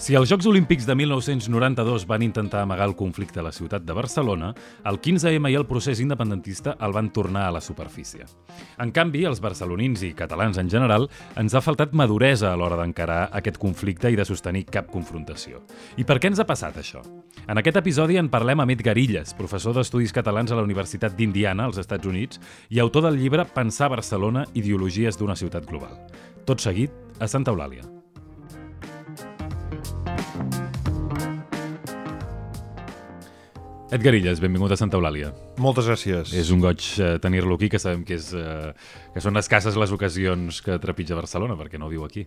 Si els Jocs Olímpics de 1992 van intentar amagar el conflicte a la ciutat de Barcelona, el 15M i el procés independentista el van tornar a la superfície. En canvi, els barcelonins i catalans en general ens ha faltat maduresa a l'hora d'encarar aquest conflicte i de sostenir cap confrontació. I per què ens ha passat això? En aquest episodi en parlem amb Edgar Illes, professor d'Estudis Catalans a la Universitat d'Indiana, als Estats Units, i autor del llibre Pensar Barcelona, ideologies d'una ciutat global. Tot seguit, a Santa Eulàlia. Edgar Illes, benvingut a Santa Eulàlia. Moltes gràcies. És un goig eh, tenir-lo aquí, que sabem que, és, eh, que són escasses les ocasions que trepitja Barcelona, perquè no viu aquí.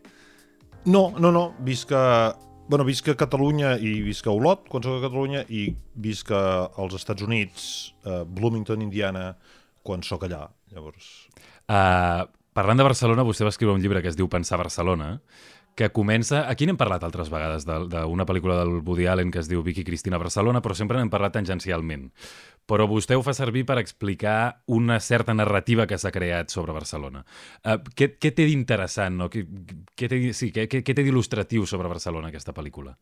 No, no, no. Visc a, bueno, visc a Catalunya i visc a Olot, quan soc a Catalunya, i visc als Estats Units, a Bloomington, Indiana, quan sóc allà. Llavors... Uh, parlant de Barcelona, vostè va escriure un llibre que es diu Pensar Barcelona, que comença... Aquí n'hem parlat altres vegades d'una pel·lícula del Woody Allen que es diu Vicky Cristina Barcelona, però sempre n'hem parlat tangencialment. Però vostè ho fa servir per explicar una certa narrativa que s'ha creat sobre Barcelona. Uh, què, què té d'interessant, no? Què, què té, sí, què, què, què té d'il·lustratiu sobre Barcelona, aquesta pel·lícula?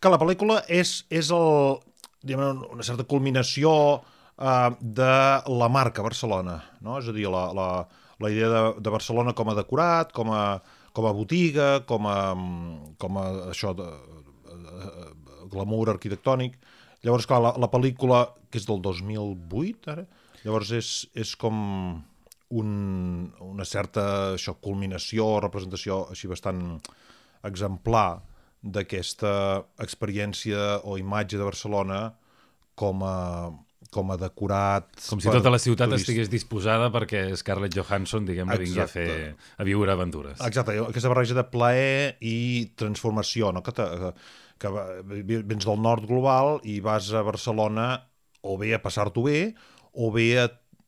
Que la pel·lícula és, és el, diguem, una certa culminació uh, de la marca Barcelona, no? És a dir, la, la, la idea de, de Barcelona com a decorat, com a com a botiga, com a, com a això de, glamour arquitectònic. Llavors, clar, la, la pel·lícula, que és del 2008, ara, llavors és, és com un, una certa això, culminació, representació així bastant exemplar d'aquesta experiència o imatge de Barcelona com a, com a decorat... Com si tota la ciutat turist. estigués disposada perquè Scarlett Johansson, diguem-ne, vingui a fer a viure aventures. Exacte, aquesta barreja de plaer i transformació, no? que, te, que, que vens del nord global i vas a Barcelona o bé a passar-t'ho bé o bé a,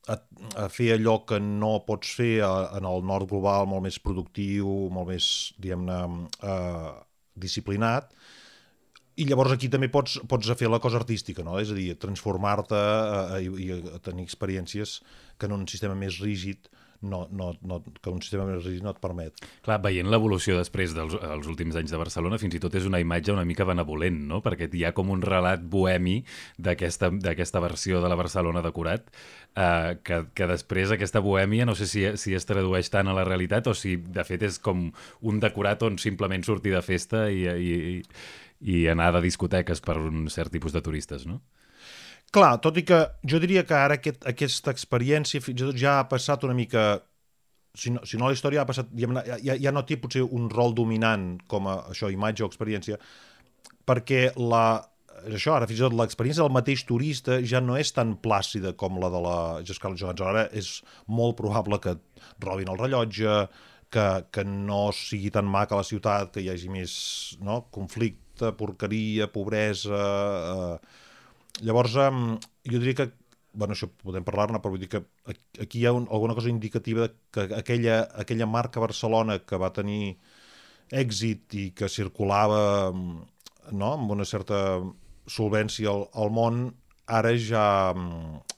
a, a fer allò que no pots fer a, en el nord global molt més productiu, molt més, diguem-ne, eh, disciplinat, i llavors aquí també pots, pots fer la cosa artística, no? és a dir, transformar-te eh, i, i tenir experiències que en un sistema més rígid no, no, no, que un sistema més rígid no et permet. Clar, veient l'evolució després dels els últims anys de Barcelona, fins i tot és una imatge una mica benevolent, no? perquè hi ha com un relat bohemi d'aquesta versió de la Barcelona decorat, eh, que, que després aquesta bohèmia no sé si, si es tradueix tant a la realitat o si de fet és com un decorat on simplement sortir de festa i, i, i anar de discoteques per un cert tipus de turistes, no? Clar, tot i que jo diria que ara aquest, aquesta experiència fins i tot ja ha passat una mica si no, si no la història ha passat, ja, ja, ja no té potser un rol dominant com a això, imatge o experiència, perquè la, això, ara fins i tot l'experiència del mateix turista ja no és tan plàcida com la de la Scarlett Johansson. Ara és molt probable que robin el rellotge, que, que no sigui tan maca la ciutat, que hi hagi més no, conflicte conflicte, porqueria, pobresa... Eh, llavors, jo diria que bueno, això podem parlar-ne, però vull dir que aquí hi ha un, alguna cosa indicativa que aquella, aquella marca Barcelona que va tenir èxit i que circulava no, amb una certa solvència al, al món, ara ja,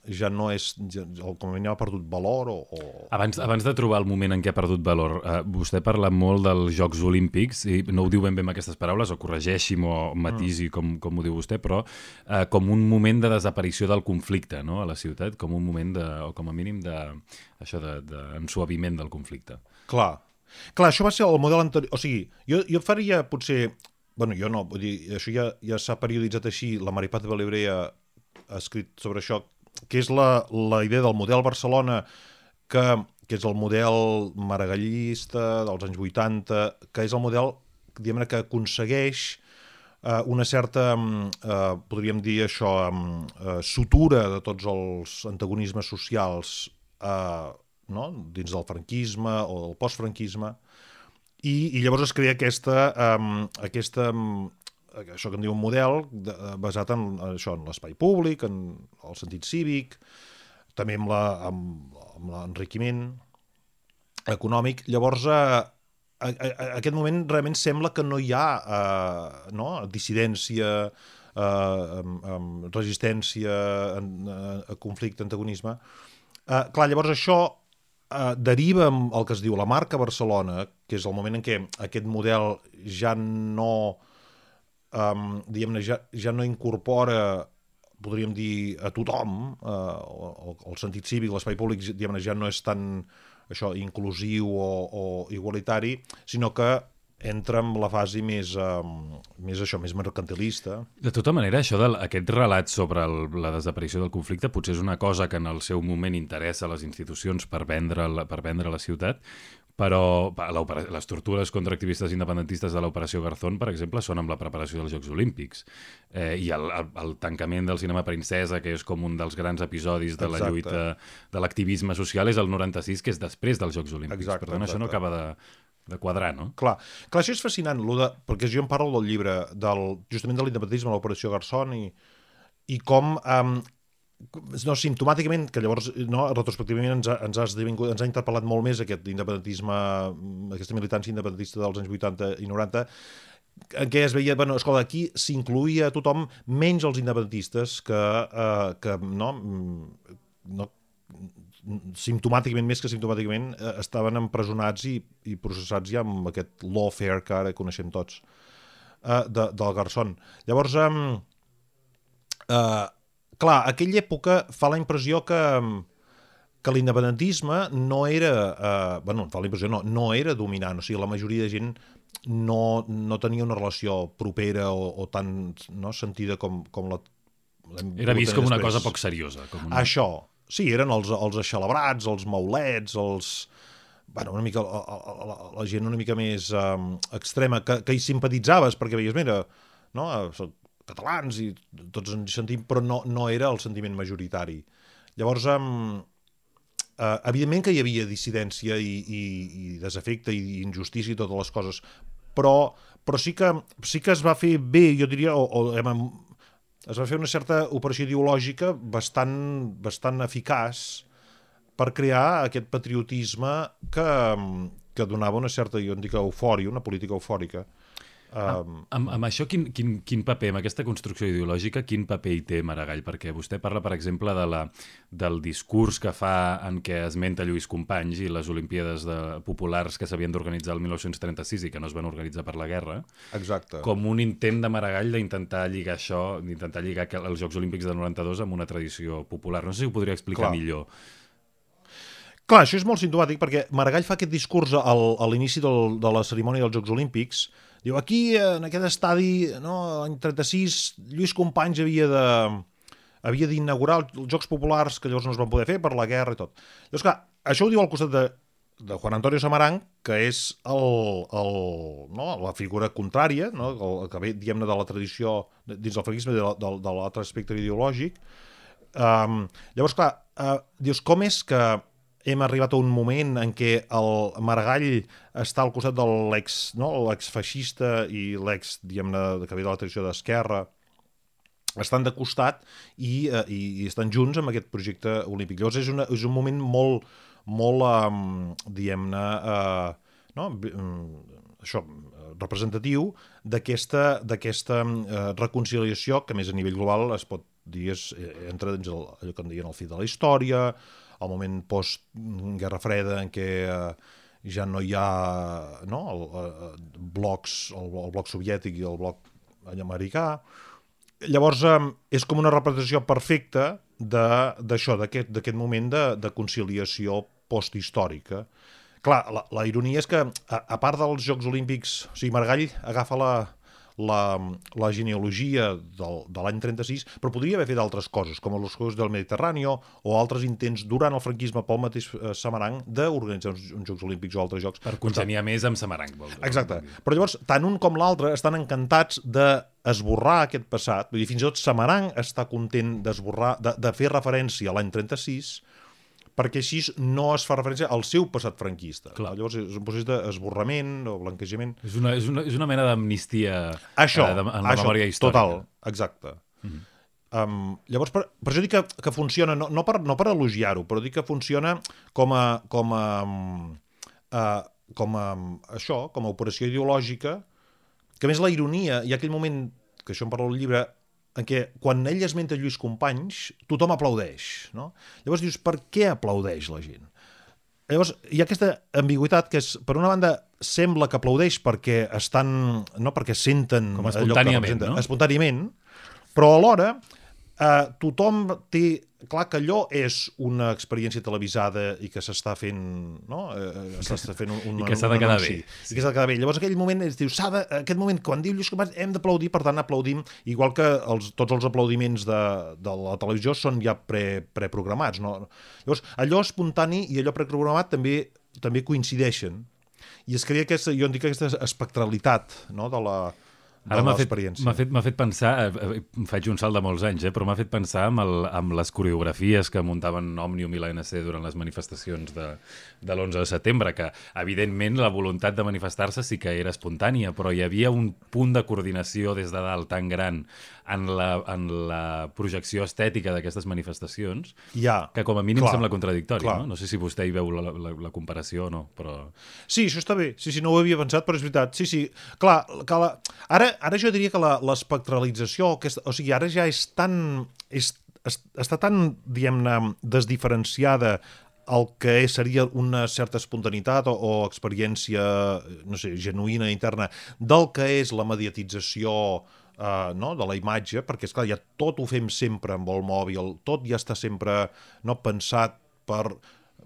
ja no és, ja, a mínim ha perdut valor o, o... Abans, abans de trobar el moment en què ha perdut valor, eh, vostè parla molt dels Jocs Olímpics, i no ho diu ben bé amb aquestes paraules, o corregeixi'm o matisi mm. com, com ho diu vostè, però eh, com un moment de desaparició del conflicte no, a la ciutat, com un moment de, o com a mínim de, això de, de ensuaviment del conflicte. Clar, Clar, això va ser el model anterior... O sigui, jo, jo faria potser... bueno, jo no, vull dir, això ja, ja s'ha perioditzat així, la Maripaz de Valibrea ha escrit sobre això, que és la, la idea del model Barcelona, que, que és el model maragallista dels anys 80, que és el model diguem que aconsegueix eh, una certa, eh, podríem dir això, eh, sutura de tots els antagonismes socials eh, no? dins del franquisme o del postfranquisme, i, i llavors es crea aquesta, um, aquesta això que en diu un model de, eh, basat en, això, en l'espai públic, en el sentit cívic, també amb l'enriquiment econòmic. Llavors, a, a, a, aquest moment realment sembla que no hi ha eh, no? dissidència, eh, amb, amb resistència, en, a conflicte, antagonisme, Uh, clar, llavors això uh, deriva amb el que es diu la marca Barcelona, que és el moment en què aquest model ja no, um, diguem-ne, ja, ja no incorpora podríem dir a tothom, eh, el, el sentit cívic, l'espai públic, diguem-ne, ja no és tan això inclusiu o, o igualitari, sinó que entra en la fase més, um, més això, més mercantilista. De tota manera, això del, aquest relat sobre el, la desaparició del conflicte potser és una cosa que en el seu moment interessa a les institucions per vendre la, per vendre la ciutat, però les tortures contra activistes independentistes de l'operació Garzón, per exemple, són amb la preparació dels Jocs Olímpics. Eh, I el, el, el tancament del cinema Princesa, que és com un dels grans episodis de la lluita de l'activisme social, és el 96, que és després dels Jocs Olímpics. Exacte, per tant, exacte. això no acaba de, de quadrar, no? Clar, clar això és fascinant, de, perquè jo em parlo del llibre, del, justament de l'independentisme, l'operació Garzón, i, i com um, no, simptomàticament, que llavors, no, retrospectivament ens ha, ens ha, ens ha interpel·lat molt més aquest independentisme, aquesta militància independentista dels anys 80 i 90, en què es veia, bueno, escolta, aquí s'incluïa tothom menys els independentistes que, eh, que no, no, simptomàticament, més que simptomàticament, eh, estaven empresonats i, i processats ja amb aquest lawfare que ara coneixem tots eh, de, del Garzón. Llavors, eh, eh, clar, aquella època fa la impressió que, que l'independentisme no era... Eh, bueno, fa la impressió, no, no era dominant. O sigui, la majoria de gent no, no tenia una relació propera o, o tan no, sentida com, com la... Era vist com després. una cosa poc seriosa. Com una... Això, sí, eren els, els aixelebrats, els maulets, els... Bueno, una mica, la, la, la gent una mica més um, extrema, que, que hi simpatitzaves, perquè veies, mira, no, catalans i tots ens sentim, però no, no era el sentiment majoritari. Llavors, um, uh, evidentment que hi havia dissidència i, i, i desafecte i injustícia i totes les coses, però, però sí, que, sí que es va fer bé, jo diria, o, o hem, es va fer una certa operació ideològica bastant, bastant eficaç per crear aquest patriotisme que, que donava una certa, jo en dic, eufòria, una política eufòrica. Um... Amb, amb això, quin, quin, quin paper, amb aquesta construcció ideològica, quin paper hi té Maragall? Perquè vostè parla, per exemple, de la, del discurs que fa en què esmenta Lluís Companys i les Olimpíades de, populars que s'havien d'organitzar el 1936 i que no es van organitzar per la guerra. Exacte. Com un intent de Maragall d'intentar lligar això, d'intentar lligar els Jocs Olímpics del 92 amb una tradició popular. No sé si ho podria explicar Clar. millor. Clar, això és molt simptomàtic perquè Maragall fa aquest discurs al, a l'inici de la cerimònia dels Jocs Olímpics Diu, aquí, en aquest estadi, no, l'any 36, Lluís Companys havia de havia d'inaugurar els Jocs Populars que llavors no es van poder fer per la guerra i tot. Llavors, clar, això ho diu al costat de, de Juan Antonio Samarán, que és el, el, no, la figura contrària, no, el, el que ve, diguem-ne, de la tradició dins del franquisme, de, de, de l'altre aspecte ideològic. Um, llavors, clar, uh, dius, com és que hem arribat a un moment en què el Maragall està al costat de l'ex no? feixista i l'ex, diguem-ne, que ve de la tradició d'esquerra, estan de costat i, eh, i, i estan junts amb aquest projecte olímpic. Llavors és, una, és un moment molt, molt um, diguem-ne, uh, no? això, representatiu d'aquesta uh, reconciliació que més a nivell global es pot dir és, entra dins el, allò que en diuen el fi de la història, el moment post-Guerra Freda en què eh, ja no hi ha no, el, el, eh, blocs, el, el bloc soviètic i el bloc americà. Llavors, eh, és com una representació perfecta d'això, d'aquest moment de, de conciliació posthistòrica. Clar, la, la ironia és que, a, a part dels Jocs Olímpics, o sigui, Margall agafa la, la, la genealogia del, de l'any 36, però podria haver fet altres coses, com els Jocs del Mediterrani o altres intents durant el franquisme pel mateix eh, Samarang d'organitzar uns, uns Jocs Olímpics o altres jocs. Per congeniar més amb Samarang. Vol dir. Exacte. Però llavors, tant un com l'altre estan encantats de esborrar aquest passat, vull dir, fins i tot Samarang està content d'esborrar, de, de fer referència a l'any 36, perquè així no es fa referència al seu passat franquista. Clar. Llavors és un procés d'esborrament o blanquejament. És una, és una, és una mena d'amnistia això, eh, en la això, memòria històrica. Total, exacte. Mm -hmm. Um, llavors, per, per això dic que, que funciona, no, no per, no per elogiar-ho, però dic que funciona com a, com a, uh, com a això, com a operació ideològica, que més la ironia, ha aquell moment, que això em parla el llibre, en què quan ell esmenta Lluís Companys, tothom aplaudeix, no? Llavors dius, per què aplaudeix la gent? Llavors, hi ha aquesta ambigüitat que és, per una banda, sembla que aplaudeix perquè estan, no perquè senten Com allò que espontàniament, no? espontàniament, però alhora eh, tothom té clar que allò és una experiència televisada i que s'està fent, no? Eh, s'està fent un, un, I que s'ha de quedar anunci. bé. I que s'ha de quedar bé. Llavors aquell moment es diu, s'ha de, aquest moment, quan diu Lluís Companys, hem d'aplaudir, per tant aplaudim, igual que els, tots els aplaudiments de, de la televisió són ja pre, preprogramats. No? Llavors, allò espontani i allò preprogramat també també coincideixen. I es crea aquesta, jo en dic aquesta espectralitat no? de la, Ara m'ha fet, fet, fet pensar, eh, eh, faig un salt de molts anys, eh, però m'ha fet pensar amb, el, amb les coreografies que muntaven Òmnium i l'ANC durant les manifestacions de, de l'11 de setembre, que evidentment la voluntat de manifestar-se sí que era espontània, però hi havia un punt de coordinació des de dalt tan gran en la, en la projecció estètica d'aquestes manifestacions Ja, que com a mínim clar, sembla contradictori, clar. no? No sé si vostè hi veu la, la, la comparació o no, però... Sí, això està bé. Sí, sí, no ho havia pensat, però és veritat. Sí, sí. Clar, que la... ara, ara jo diria que l'espectralització, o sigui, ara ja és tan... És, es, està tan, diguem-ne, desdiferenciada el que seria una certa espontaneïtat o, o experiència, no sé, genuïna, interna, del que és la mediatització uh, no, de la imatge, perquè, és clar ja tot ho fem sempre amb el mòbil, tot ja està sempre no, pensat per,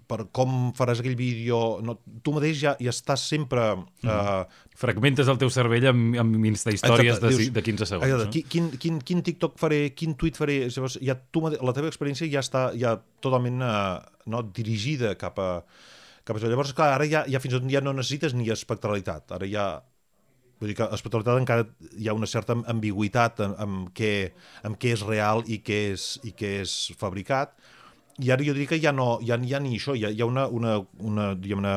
per com faràs aquell vídeo, no, tu mateix ja, ja estàs sempre... Uh, Fragmentes el teu cervell amb, amb instahistòries Exacte, de, dius, de 15 segons. exacte, no? qui- quin, quin, quin TikTok faré, quin tuit faré, llavors ja tu, la teva experiència ja està ja totalment uh, no, dirigida cap a, cap a això. Llavors, clar, ara ja, ja fins i tot ja no necessites ni espectralitat, ara ja Vull dir que espectralitat encara hi ha una certa ambigüitat en, en, què, en què és real i què és, i què és fabricat. I ara jo diria que ja no hi ha ni això, hi ha, hi ha una, una, una, una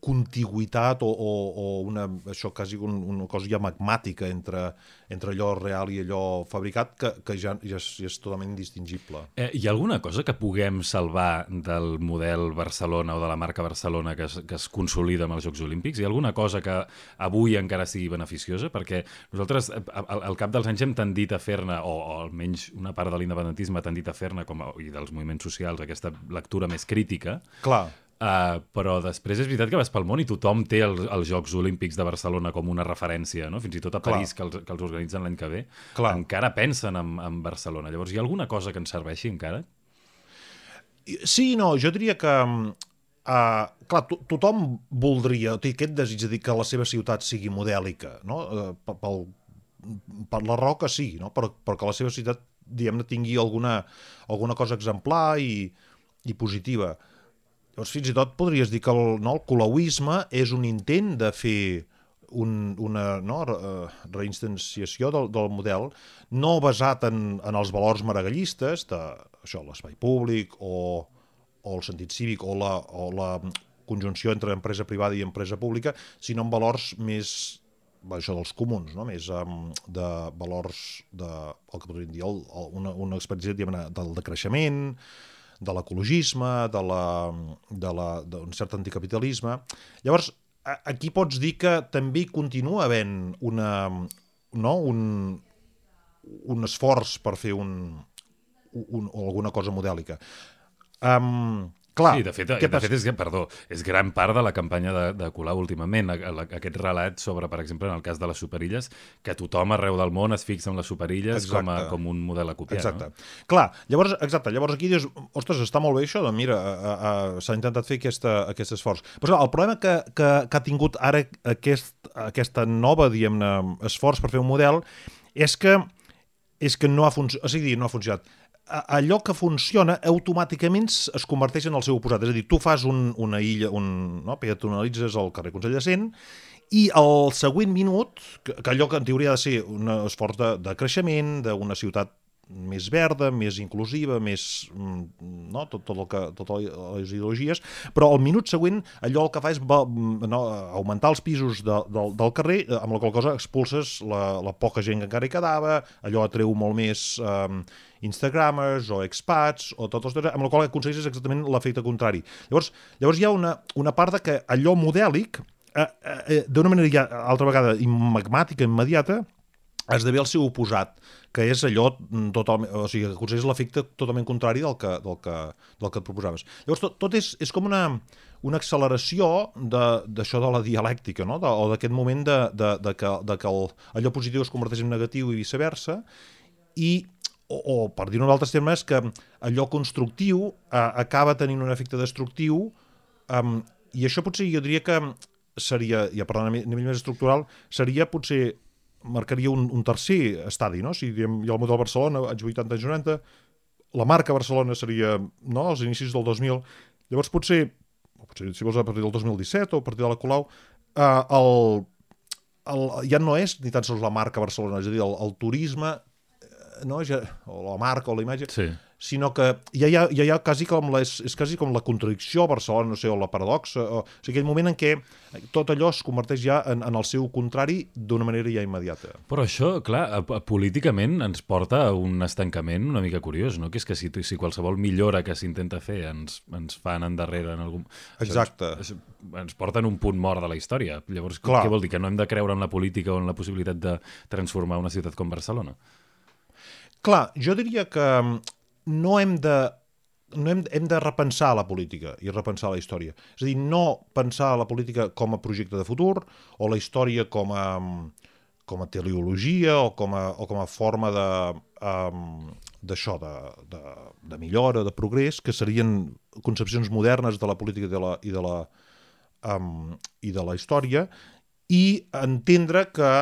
contigüitat o, o, o una, això quasi un, una cosa ja magmàtica entre, entre allò real i allò fabricat que, que ja, ja, és, ja és totalment indistingible. Eh, hi ha alguna cosa que puguem salvar del model Barcelona o de la marca Barcelona que es, que es consolida amb els Jocs Olímpics? Hi ha alguna cosa que avui encara sigui beneficiosa? Perquè nosaltres eh, al, al cap dels anys hem tendit a fer-ne, o, o almenys una part de l'independentisme ha tendit a fer-ne, i dels moviments socials, aquesta lectura més crítica, Clar, Uh, però després és veritat que vas pel món i tothom té els, els Jocs Olímpics de Barcelona com una referència, no? fins i tot a Clar. París, que els, que els organitzen l'any que ve, Clar. encara pensen en, en Barcelona. Llavors, hi ha alguna cosa que ens serveixi encara? Sí, no, jo diria que... Uh, clar, to tothom voldria, té aquest desig de dir que la seva ciutat sigui modèlica, no? Uh, pel, per la raó que sí, no? però, però que la seva ciutat diguem-ne tingui alguna, alguna cosa exemplar i, i positiva. Llavors, fins i tot podries dir que el, no, el colauisme és un intent de fer un, una no, eh, reinstanciació del, del model no basat en, en els valors maragallistes de això, l'espai públic o, o el sentit cívic o la, o la conjunció entre empresa privada i empresa pública, sinó en valors més això dels comuns, no? més um, de valors de, el que podríem dir, el, el, una, una experiència del decreixement, de l'ecologisme, de la, de la, cert anticapitalisme. Llavors, aquí pots dir que també hi continua havent una, no? un, un esforç per fer un, un, alguna cosa modèlica. Um, clar, sí, de fet, què de fet és, perdó, és gran part de la campanya de, de Colau últimament, a- a- aquest relat sobre, per exemple, en el cas de les superilles, que tothom arreu del món es fixa en les superilles com, a, Exacte. com un model a copiar. Exacte. No? Clar, llavors, exacte, llavors aquí dius, ostres, està molt bé això, doncs mira, s'ha intentat fer aquesta, aquest esforç. Però clar, el problema que, que, que ha tingut ara aquest, aquesta nova, diguem-ne, esforç per fer un model és que és que no ha, func... o sigui, no ha funcionat. Allò que funciona automàticament es converteix en el seu oposat. És a dir, tu fas un, una illa, un, no? peatonalitzes el carrer Consell de Cent i el següent minut, que, que allò que en teoria ha de ser un esforç de, de creixement, d'una ciutat més verda, més inclusiva, més... mm, no? tot, tot el que, totes les ideologies, però el minut següent allò el que fa és va, mm, no, augmentar els pisos de, del, del carrer, eh, amb la qual cosa expulses la, la poca gent que encara hi quedava, allò atreu molt més um, instagramers o expats o tot els amb la qual aconsegueixes exactament l'efecte contrari. Llavors, llavors hi ha una, una part de que allò modèlic, eh, eh, d'una manera ja altra vegada magmàtica, immediata, esdevé el seu oposat, que és allò mm, totalment, o sigui, que aconsegueix l'efecte totalment contrari del que, del que, del que et proposaves. Llavors, tot, tot és, és com una, una acceleració d'això de, de la dialèctica, no? de, o d'aquest moment de, de, de que, de que el, allò positiu es converteix en negatiu i viceversa, i o, o per dir-ho en altres termes, que allò constructiu eh, acaba tenint un efecte destructiu um, i això potser jo diria que seria, ja parlant a nivell més estructural, seria potser marcaria un, un tercer estadi, no? Si diem, hi ha el model Barcelona, anys 80, anys 90, la marca Barcelona seria no, als inicis del 2000, llavors potser, potser si vols a partir del 2017 o a partir de la Colau, eh, el, el, ja no és ni tan sols la marca Barcelona, és a dir, el, el turisme eh, no, ja, o la marca o la imatge, Sí. Sinó que ja hi ha, ja hi ha quasi com la, és, és quasi com la contradicció a Barcelona, no sé, o la paradoxa, o, o sigui, aquell moment en què tot allò es converteix ja en, en el seu contrari d'una manera ja immediata. Però això, clar, a- a- políticament ens porta a un estancament una mica curiós, no? Que és que si, si qualsevol millora que s'intenta fer ens, ens fan endarrere en algun... això Exacte. Ens, ens porta en un punt mort de la història. Llavors, Clar. què vol dir? Que no hem de creure en la política o en la possibilitat de transformar una ciutat com Barcelona? Clar, jo diria que mm, no hem de no hem, hem de repensar la política i repensar la història. És a dir, no pensar la política com a projecte de futur o la història com a, com a teleologia o com a, o com a forma de um, d'això, de, de, de millora, de progrés, que serien concepcions modernes de la política i de la, i de la, um, i de la història, i entendre que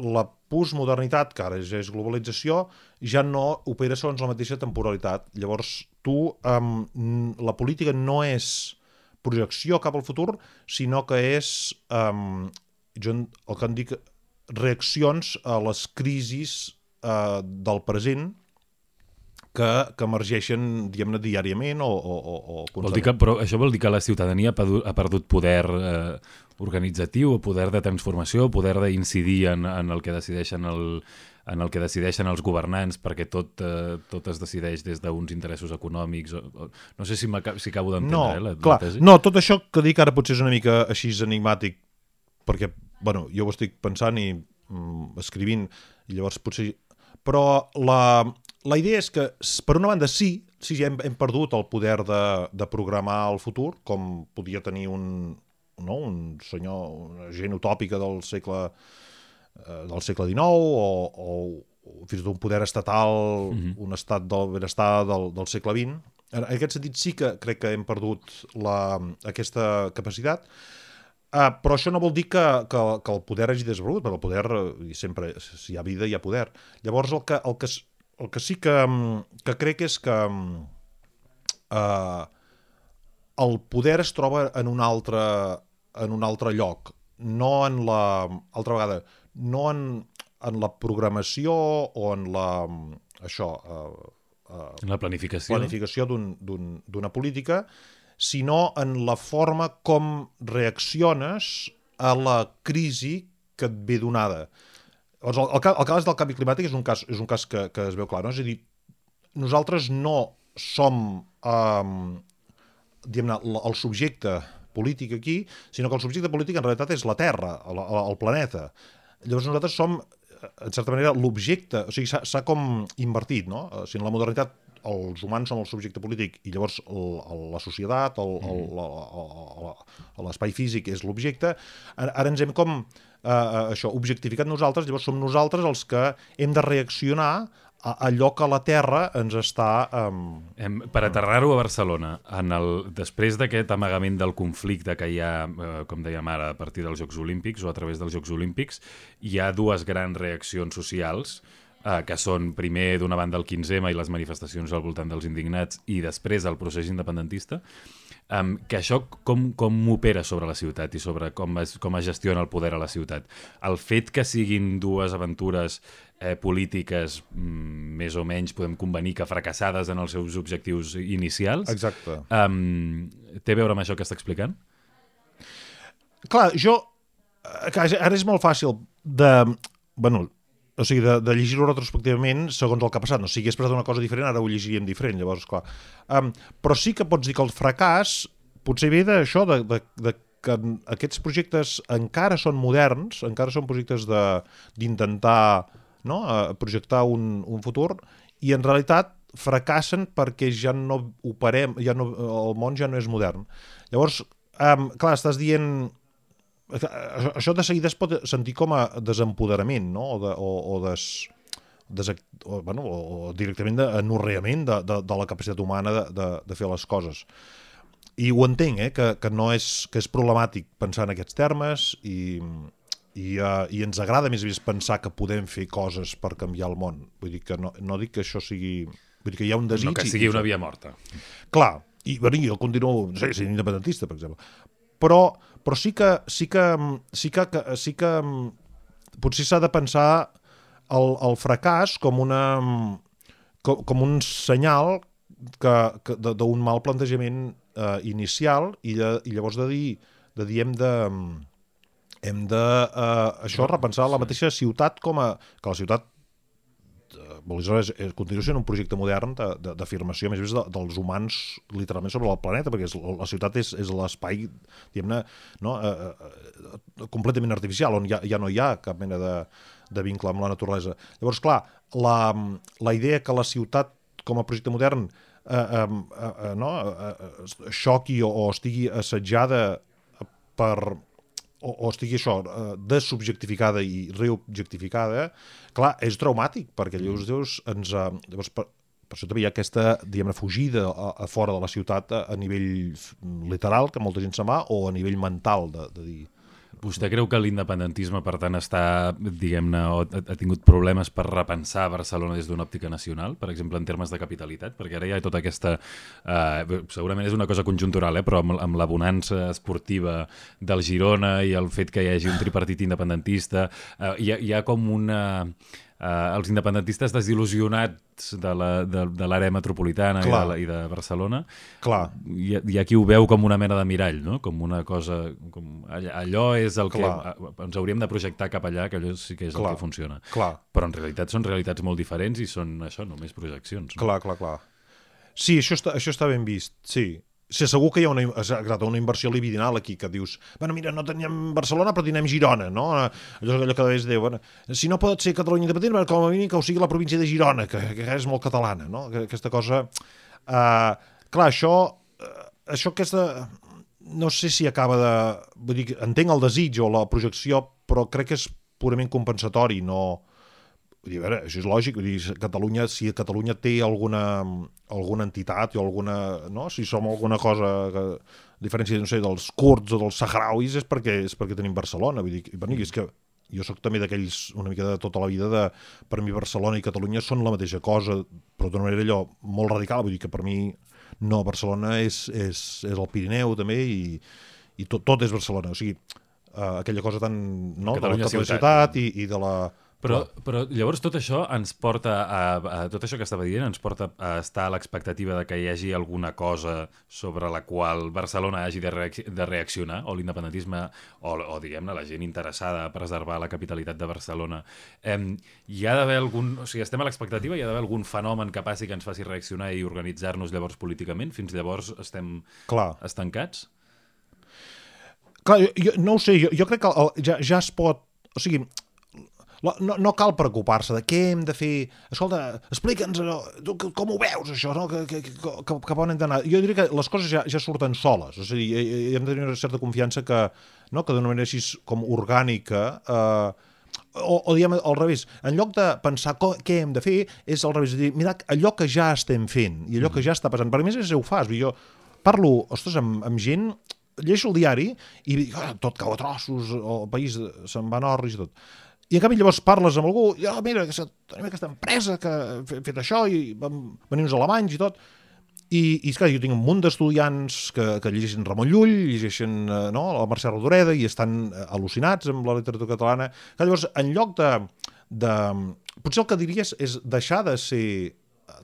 la postmodernitat, que ara ja és globalització, ja no opera segons la mateixa temporalitat. Llavors, tu, um, la política no és projecció cap al futur, sinó que és, um, jo el que en dic, reaccions a les crisis uh, del present que, que emergeixen, diguem-ne, diàriament o, o, o, o Vol dir que, però això vol dir que la ciutadania ha perdut, ha perdut poder eh, organitzatiu, poder de transformació, poder d'incidir en, en el que decideixen el, en el que decideixen els governants perquè tot, eh, tot es decideix des d'uns interessos econòmics. O, o, no sé si, si acabo d'entendre No, eh, la, clar, la tesi. no, tot això que dic ara potser és una mica així enigmàtic, perquè, bueno, jo ho estic pensant i mm, escrivint, i llavors potser... Però la, la idea és que, per una banda, sí, sí, ja hem, hem perdut el poder de, de programar el futur, com podia tenir un, no, un senyor, una gent utòpica del segle eh, del segle XIX o, o, o fins i tot un poder estatal, mm -hmm. un estat del benestar del, del segle XX. En aquest sentit sí que crec que hem perdut la, aquesta capacitat, Uh, però això no vol dir que, que, que el poder hagi desaparegut, perquè el poder, eh, sempre, si hi ha vida, hi ha poder. Llavors, el que, el que, el que sí que, mm, que crec és que uh, el poder es troba en un altre, en un altre lloc, no en la... altra vegada, no en, en la programació o en la... això, uh, uh, En la planificació. planificació d'un- d'un- d'una política, sinó en la forma com reacciones a la crisi que et ve donada. El, el, el cas del canvi climàtic és un cas, és un cas que, que es veu clar, no? És a dir, nosaltres no som l- el subjecte polític aquí, sinó que el subjecte polític en realitat és la Terra, el, el, planeta. Llavors nosaltres som, eh, en certa manera, l'objecte, o sigui, s'ha com invertit, no? O sigui, en la modernitat els humans som el subjecte polític i llavors el, el, la societat, la- l'espai físic és l'objecte. Ara, ara ens hem com eh, això, objectificat nosaltres, llavors som nosaltres els que hem de reaccionar allò que la Terra ens està... Um, Hem, per aterrar-ho a Barcelona, en el, després d'aquest amagament del conflicte que hi ha, eh, com dèiem ara, a partir dels Jocs Olímpics o a través dels Jocs Olímpics, hi ha dues grans reaccions socials, eh, que són primer d'una banda el 15M i les manifestacions al voltant dels indignats i després el procés independentista, um, que això com, com opera sobre la ciutat i sobre com es, com es gestiona el poder a la ciutat. El fet que siguin dues aventures eh, polítiques mm, més o menys podem convenir que fracassades en els seus objectius inicials, exacte. um, té a veure amb això que està explicant? Clar, jo... eh, Ara és molt fàcil de... Bueno, o sigui, de, de llegir-ho retrospectivament segons el que ha passat. No, si hagués passat una cosa diferent, ara ho llegiríem diferent, llavors, clar. Um, però sí que pots dir que el fracàs potser ve d'això, de, de, de que aquests projectes encara són moderns, encara són projectes de- d'intentar no? a projectar un, un futur, i en realitat fracassen perquè ja no operem, ja no, el món ja no és modern. Llavors, um, clar, estàs dient... Això de seguida es pot sentir com a desempoderament, no? O, de, o, o des, des, o, bueno, o directament d'anorreament de, de, de la capacitat humana de, de, de fer les coses. I ho entenc, eh, que, que, no és, que és problemàtic pensar en aquests termes i, i, uh, i ens agrada més més pensar que podem fer coses per canviar el món. Vull dir que no, no dic que això sigui... Vull dir que hi ha un desig... No que sigui una via morta. Clar, i bueno, jo continuo sé, sent independentista, per exemple. Però, però sí que sí que, sí que, sí que potser s'ha de pensar el, el fracàs com una com, com un senyal que, que d'un mal plantejament eh, inicial i, de, i llavors de dir, de dir hem de hem de eh, això repensar la mateixa ciutat com a que la ciutat aleshores és, continua sent un projecte modern d'afirmació, més o de, dels humans literalment sobre el planeta, perquè és, la ciutat és, és l'espai, diguem-ne, no, eh, eh, completament artificial, on ja, ja no hi ha cap mena de, de vincle amb la naturalesa. Llavors, clar, la, la idea que la ciutat com a projecte modern eh, eh, eh, no, eh, eh xoqui o, o estigui assetjada per o, o estigui això, eh, desubjectificada i reobjectificada, clar, és traumàtic, perquè llavors, llavors ens... Eh, llavors, per, per això també hi ha aquesta, diguem fugida a, a fora de la ciutat a, a nivell literal, que molta gent se'n va, o a nivell mental, de, de dir Vostè creu que l'independentisme, per tant, està, diguem-ne, ha tingut problemes per repensar Barcelona des d'una òptica nacional, per exemple, en termes de capitalitat? Perquè ara hi ha tota aquesta... Eh, segurament és una cosa conjuntural, eh, però amb, amb l'abonança esportiva del Girona i el fet que hi hagi un tripartit independentista, eh, hi, ha, hi ha com una eh, els independentistes desil·lusionats de l'àrea de, metropolitana i de, i de Barcelona, Clar. Hi ha qui ho veu com una mena de mirall, no? com una cosa... Com, allò és el Clar. que ens hauríem de projectar cap allà, que allò sí que és clar, el que funciona. Clar. Però en realitat són realitats molt diferents i són això, només projeccions. No? Clar, clar, clar. Sí, això està, això està ben vist, sí. Sí, segur que hi ha una, exacte, una inversió libidinal aquí, que dius, bueno, mira, no teníem Barcelona, però tenim Girona, no? Allò, allò que es diu, bueno, si no pot ser Catalunya independent, com a mínim que ho sigui la província de Girona, que, que és molt catalana, no? Aquesta cosa... Uh, clar, això, uh, això aquesta... No sé si acaba de... Vull dir, entenc el desig o la projecció, però crec que és purament compensatori, no Vull dir, a veure, això és lògic, vull dir, Catalunya, si Catalunya té alguna, alguna entitat o alguna... No? Si som alguna cosa que, a diferència, no sé, dels kurds o dels saharauis, és perquè, és perquè tenim Barcelona. Vull dir, bueno, és que jo sóc també d'aquells una mica de tota la vida de, per mi Barcelona i Catalunya són la mateixa cosa, però d'una manera allò molt radical, vull dir que per mi no, Barcelona és, és, és el Pirineu també i, i tot, tot és Barcelona, o sigui, uh, aquella cosa tan no, Catalunya de la ciutat i, i de la però, però llavors tot això ens porta a, a, tot això que estava dient ens porta a estar a l'expectativa de que hi hagi alguna cosa sobre la qual Barcelona hagi de, reacc de reaccionar o l'independentisme o, o diguem-ne la gent interessada a preservar la capitalitat de Barcelona eh, hi ha d'haver algun o sigui, estem a l'expectativa, hi ha d'haver algun fenomen que passi que ens faci reaccionar i organitzar-nos llavors políticament, fins llavors estem Clar. estancats? Clar, jo, jo no ho sé, jo, jo crec que el, ja, ja es pot o sigui, no, no cal preocupar-se de què hem de fer. Escolta, explica'ns com ho veus, això, no? que, que, que, cap on hem d'anar. Jo diria que les coses ja, ja surten soles, o sigui, hem de tenir una certa confiança que, no? que d'una manera així com orgànica... Eh, o, o diguem al revés, en lloc de pensar co, què hem de fer, és al revés, de dir, mira, allò que ja estem fent i allò mm. que ja està passant, per més és ho fas, jo parlo, ostres, amb, amb gent, lleixo el diari i dic, oh, tot cau a trossos, el país se'n va a orris i tot i en canvi llavors parles amb algú, i, oh, mira, tenim aquesta empresa que ha fet això, i vam venir uns alemanys i tot, i, i esclar, jo tinc un munt d'estudiants que, que llegeixen Ramon Llull, llegeixen eh, no, la Mercè Rodoreda i estan eh, al·lucinats amb la literatura catalana. Que llavors, en lloc de, de... Potser el que diries és deixar de ser,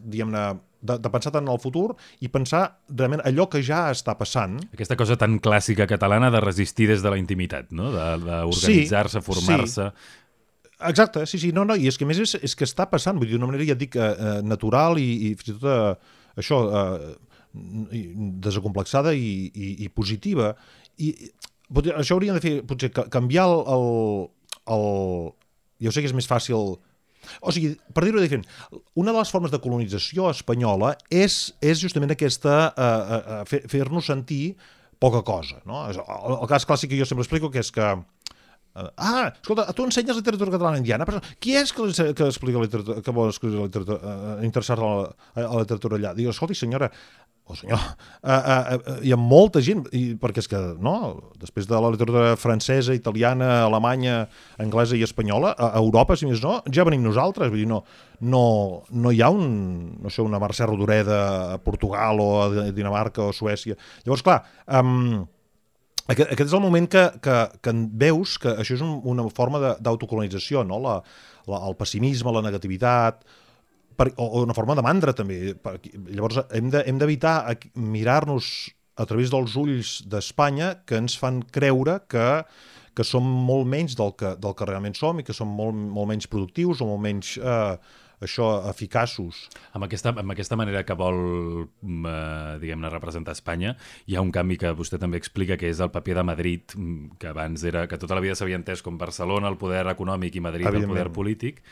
diguem-ne, de, de pensar tant en el futur i pensar realment allò que ja està passant. Aquesta cosa tan clàssica catalana de resistir des de la intimitat, no? d'organitzar-se, sí, formar-se... Sí. Exacte, sí, sí, no, no, i és que més és, és que està passant, vull dir, d'una manera, ja et dic, eh, eh, natural i, i fins i tot eh, això, eh, desacomplexada i, i, i positiva. I potser, això hauríem de fer, potser, canviar el, el, el... Jo sé que és més fàcil O sigui, per dir-ho diferent, una de les formes de colonització espanyola és, és justament aquesta, eh, eh, fer- fer-nos sentir poca cosa. No? El, el cas clàssic que jo sempre explico que és que eh, ah, escolta, tu ensenyes literatura catalana indiana, però qui és que, que explica literatura, que vol escriure literatura, uh, interessar-se a, la- a la literatura allà? Diu, escolti, senyora, o senyor, uh, uh, uh, hi ha molta gent, i, perquè és que, no, després de la literatura francesa, italiana, alemanya, anglesa i espanyola, a a Europa, si més no, ja venim nosaltres, vull dir, no, no, no hi ha un, no sé, una Mercè Rodoreda a Portugal o a Dinamarca o a Suècia. Llavors, clar, um, aquest, aquest és el moment que, que, que veus que això és un, una forma d'autocolonització, no? la, la, el pessimisme, la negativitat, per, o, o una forma de mandra també. Per, llavors hem de- hem d'evitar de, mirar-nos a través dels ulls d'Espanya que ens fan creure que, que som molt menys del que, del que realment som i que som molt, molt menys productius o molt menys eh, això eficaços. Amb aquesta, amb aquesta manera que vol, mm, eh, diguem-ne, representar Espanya, hi ha un canvi que vostè també explica, que és el paper de Madrid, mm, que abans era, que tota la vida s'havia entès com Barcelona, el poder econòmic, i Madrid, el poder polític,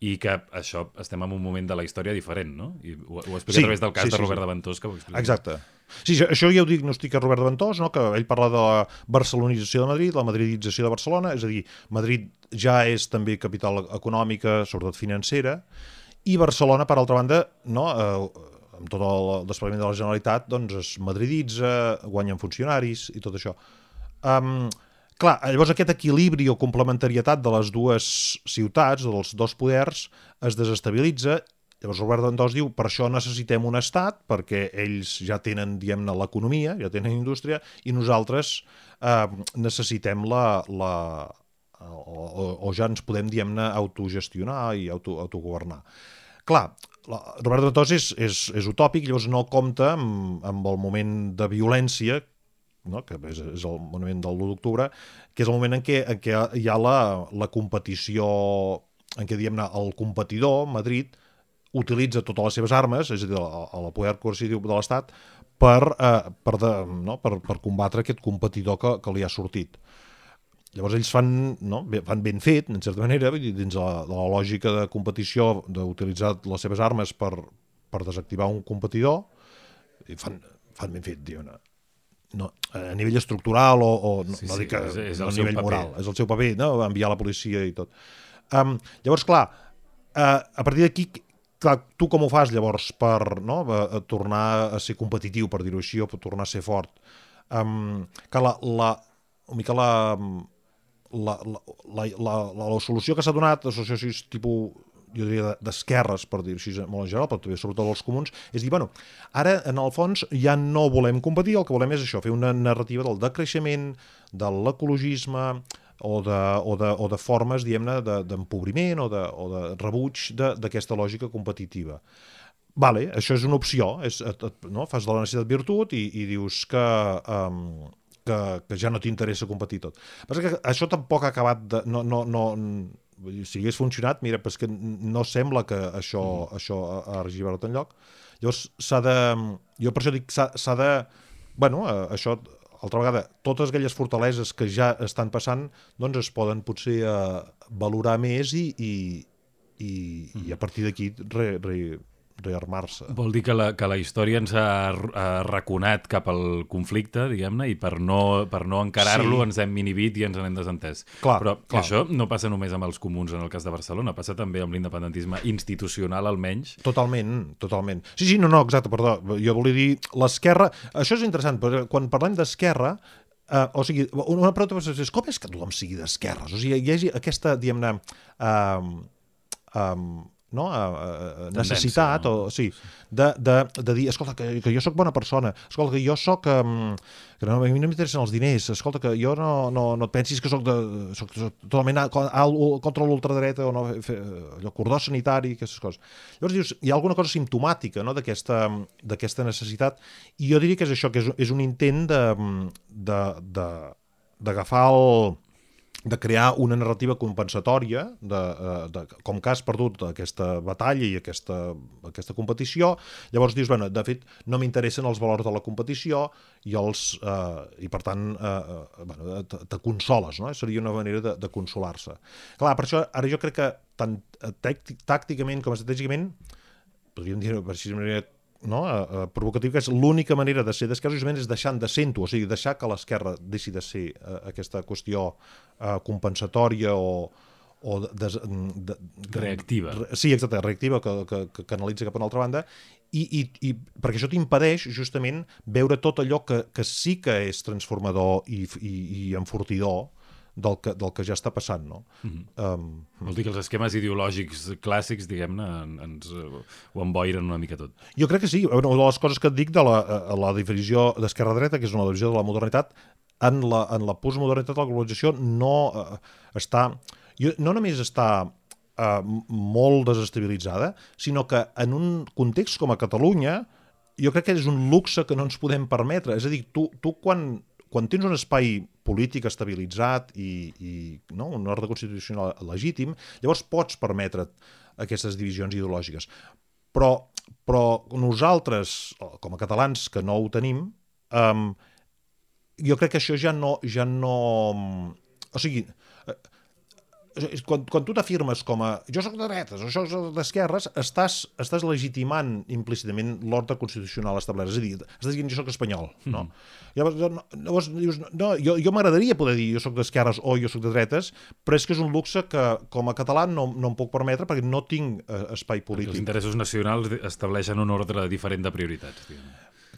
i que això, estem en un moment de la història diferent, no? I ho, ho explica Sí, a través del cas sí, de sí, Robert sí. de Ventós, que ho explica. Exacte. Sí, això, ja ho diagnostica Robert Ventós, no? que ell parla de la barcelonització de Madrid, la madridització de Barcelona, és a dir, Madrid ja és també capital econòmica, sobretot financera, i Barcelona, per altra banda, no, eh, amb tot el desplegament de la Generalitat, doncs es madriditza, guanyen funcionaris i tot això. Um, clar, llavors aquest equilibri o complementarietat de les dues ciutats, dels dos poders, es desestabilitza Llavors Robert Ventós diu per això necessitem un estat perquè ells ja tenen, diguem-ne, l'economia, ja tenen indústria i nosaltres eh, necessitem la, la o, o, o ja ens podem, diguem-ne, autogestionar i auto, autogovernar. Clar, la, Robert Ventós és, és, és utòpic, llavors no compta amb, amb el moment de violència no? que és, és el moment del 1 d'octubre, que és el moment en què, en què hi ha la, la competició, en què, diguem-ne, el competidor, Madrid, utilitza totes les seves armes, és a dir, el, el poder coercitiu de l'Estat, per, eh, per, de, no? per, per combatre aquest competidor que, que li ha sortit. Llavors ells fan, no? Fan ben fet, en certa manera, dins de la, de la lògica de competició, d'utilitzar les seves armes per, per desactivar un competidor, i fan, fan ben fet, diguem-ne. No, a nivell estructural o, o no, Sí, no sí, dic que és- és no a nivell moral, és el seu paper, no? enviar la policia i tot. Um, llavors, clar, uh, a partir d'aquí, tu com ho fas llavors per no, a, a tornar a ser competitiu, per dir-ho així, o per tornar a ser fort? Um, que la, la, una mica la, la, la, la, la, la, la solució que s'ha donat, associacions tipus jo diria d'esquerres, per dir-ho així molt en general, però també sobretot els comuns, és dir, bueno, ara en el fons ja no volem competir, el que volem és això, fer una narrativa del decreixement, de l'ecologisme, o de, o, de, o de formes, diguem-ne, de- d'empobriment o, de, o de rebuig d'aquesta lògica competitiva. Vale, això és una opció, és, et, et, no? fas de la necessitat virtut i, i dius que, um, que, que ja no t'interessa competir tot. Però que això tampoc ha acabat de... No, no, no, si hagués funcionat, mira, però és que no sembla que això, mm. això hagi arribat enlloc. Llavors s'ha de... Jo per això dic, s'ha s'ha de... Bueno, eh, això, altra vegada, totes aquelles fortaleses que ja estan passant, doncs es poden potser eh, valorar més i, i, i, i a partir d'aquí re, re, rearmar-se. Vol dir que la, que la història ens ha, ha raconat cap al conflicte, diguem-ne, i per no, per no encarar-lo Sí. ens hem inhibit i ens n'hem desentès. Clar, Però clar. això no passa només amb els comuns en el cas de Barcelona, passa també amb l'independentisme institucional almenys. Totalment, totalment. Sí, sí, no, no, exacte, perdó. Jo volia dir l'esquerra... Això és interessant, perquè quan parlem d'esquerra, eh, o sigui, una pregunta és com és que tothom sigui d'esquerres? O sigui, hi hagi aquesta, diguem-ne, um, um, no? Uh, uh, necessitat, no? o, sí, de, de, de dir, escolta, que, que jo sóc bona persona, escolta, que jo sóc... Um, que no, a mi no m'interessen els diners, escolta, que jo no, no, no et pensis que sóc, de, soc, soc totalment a, a, contra l'ultradreta o no, fer, allò, cordó sanitari, aquestes coses. Llavors dius, hi ha alguna cosa simptomàtica no, d'aquesta necessitat, i jo diria que és això, que és, és un intent de de- de- d'agafar el, de crear una narrativa compensatòria de, eh, de, com que has perdut aquesta batalla i aquesta, aquesta competició, llavors dius, bueno, de fet, no m'interessen els valors de la competició i, els, eh, i per tant, eh, eh, bueno, te, te consoles, no? Seria una manera de, de consolar-se. Clar, per això ara jo crec que tant eh, tàcticament com estratègicament, podríem dir, per així manera, no? uh, uh, provocatiu, que és l'única manera de ser d'esquerra justament és deixant de ser-ho, o sigui, deixar que l'esquerra deixi de ser uh, aquesta qüestió uh, compensatòria o, o de, de, de, de, reactiva. Re, sí, exacte, reactiva, que, que, que canalitza cap a una altra banda, i, i, i perquè això t'impedeix justament veure tot allò que, que sí que és transformador i, i, i enfortidor del que, del que ja està passant, no? Mm -hmm. um, Vol dir que els esquemes ideològics clàssics, diguem-ne, ens uh, ho emboiren una mica tot. Jo crec que sí. Una de les coses que et dic de la, uh, la divisió d'esquerra-dreta, que és una divisió de la modernitat, en la, en la postmodernitat, la globalització no uh, està... Jo, no només està uh, molt desestabilitzada, sinó que en un context com a Catalunya, jo crec que és un luxe que no ens podem permetre. És a dir, tu, tu quan, quan tens un espai polític estabilitzat i, i no, un ordre constitucional legítim, llavors pots permetre aquestes divisions ideològiques. Però, però nosaltres, com a catalans que no ho tenim, um, jo crec que això ja no... Ja no o sigui, quan, quan tu t'afirmes com a jo sóc de dretes o jo sóc d'esquerres, estàs, estàs legitimant implícitament l'ordre constitucional establert. És a dir, estàs dient jo sóc espanyol. No? Mm. Llavors, no, llavors dius, no, jo, jo m'agradaria poder dir jo sóc d'esquerres o jo sóc de dretes, però és que és un luxe que com a català no, no em puc permetre perquè no tinc eh, espai polític. Els interessos nacionals estableixen un ordre diferent de prioritats. Diguem.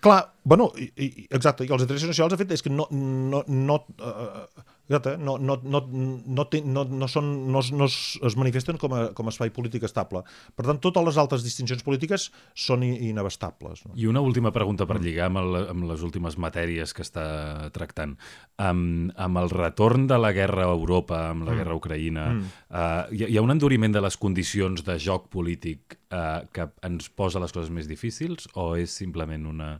Clar, bueno, i, i, exacte, i els interessos nacionals, de fet, és que no, no, no, uh, Exacte, no, no, no, no, té, no, no, són, no, no es manifesten com a, com a espai polític estable. Per tant, totes les altres distincions polítiques són inabastables. No? I una última pregunta per lligar amb, el, amb les últimes matèries que està tractant. Amb, amb el retorn de la guerra a Europa, amb la mm. guerra a Ucraïna, mm. uh, hi, hi ha un enduriment de les condicions de joc polític uh, que ens posa les coses més difícils o és simplement una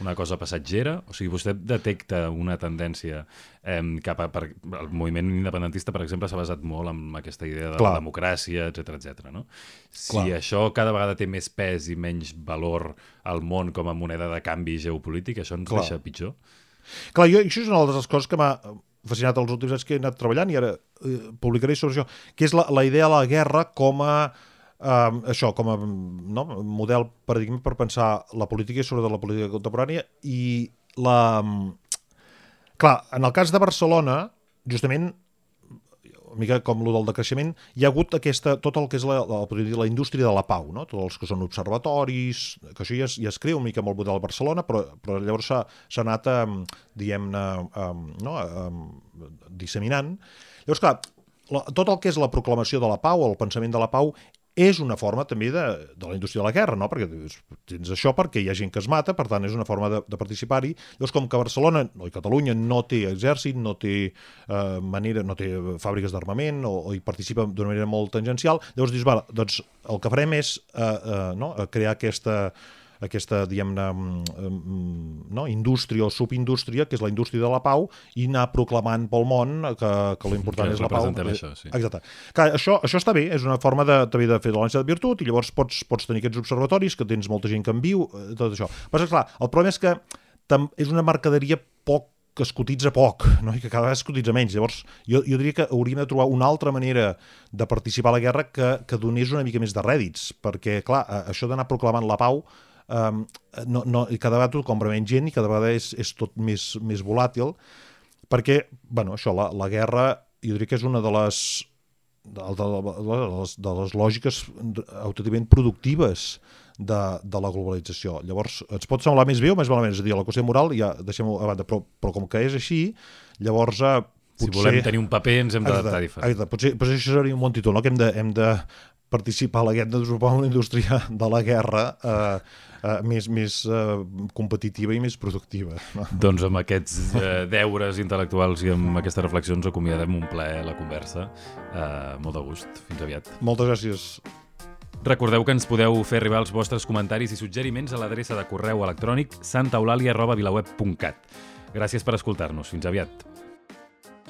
una cosa passatgera? O sigui, vostè detecta una tendència eh, cap a... Per, el moviment independentista, per exemple, s'ha basat molt en aquesta idea de Clar. la democràcia, etc etc. no? Si Clar. això cada vegada té més pes i menys valor al món com a moneda de canvi geopolític, això ens Clar. deixa pitjor? Clar, jo, això és una de les coses que m'ha fascinat els últims anys que he anat treballant i ara eh, publicaré sobre això, que és la, la idea de la guerra com a Uh, això, com a no, model paradigma per pensar la política i sobre la política contemporània i la... Clar, en el cas de Barcelona, justament, una mica com el del decreixement, hi ha hagut aquesta, tot el que és la, la, la indústria de la pau, no? tots els que són observatoris, que això ja es, ja es creu una mica amb el model de Barcelona, però, però llavors s'ha anat, diguem-ne, no? um, disseminant. Llavors, clar, la, tot el que és la proclamació de la pau, el pensament de la pau, és una forma també de, de la indústria de la guerra, no? perquè tens això perquè hi ha gent que es mata, per tant és una forma de, de participar-hi. Llavors, com que Barcelona o Catalunya no té exèrcit, no té eh, manera, no té fàbriques d'armament o, o hi participa d'una manera molt tangencial, llavors dius, va, doncs el que farem és eh, eh, no? crear aquesta aquesta, diguem-ne, mm, mm, no? indústria o subindústria, que és la indústria de la pau, i anar proclamant pel món que, que l'important és la pau. Això, sí. Exacte. Clar, això, això està bé, és una forma de, també de fer de l'ànsia de virtut, i llavors pots, pots tenir aquests observatoris, que tens molta gent que en viu, eh, tot això. Però, clar, el problema és que és una mercaderia poc que es cotitza poc no? i que cada vegada es cotitza menys. Llavors, jo, jo diria que hauríem de trobar una altra manera de participar a la guerra que, que donés una mica més de rèdits, perquè, clar, això d'anar proclamant la pau um, no, no, i cada vegada tu compra menys gent i cada vegada és, és tot més, més volàtil, perquè, bueno, això, la, la guerra, jo diria que és una de les, de, de, de, les, de les lògiques autènticament productives de, de la globalització. Llavors, ens pot semblar més bé o més malament, és a dir, la qüestió moral ja deixem-ho a banda, però, però com que és així, llavors eh, potser... Si volem tenir un paper ens hem d'adaptar diferent. Potser, potser això seria un bon títol, no? que hem de, hem de participar a la guerra, de desenvolupar una indústria de la guerra eh, eh, més, més eh, competitiva i més productiva. No? Doncs amb aquests eh, deures intel·lectuals i amb aquestes reflexions acomiadem un ple la conversa. Eh, molt de gust. Fins aviat. Moltes gràcies. Recordeu que ens podeu fer arribar els vostres comentaris i suggeriments a l'adreça de correu electrònic santaeulàlia.vilaweb.cat. Gràcies per escoltar-nos. Fins aviat.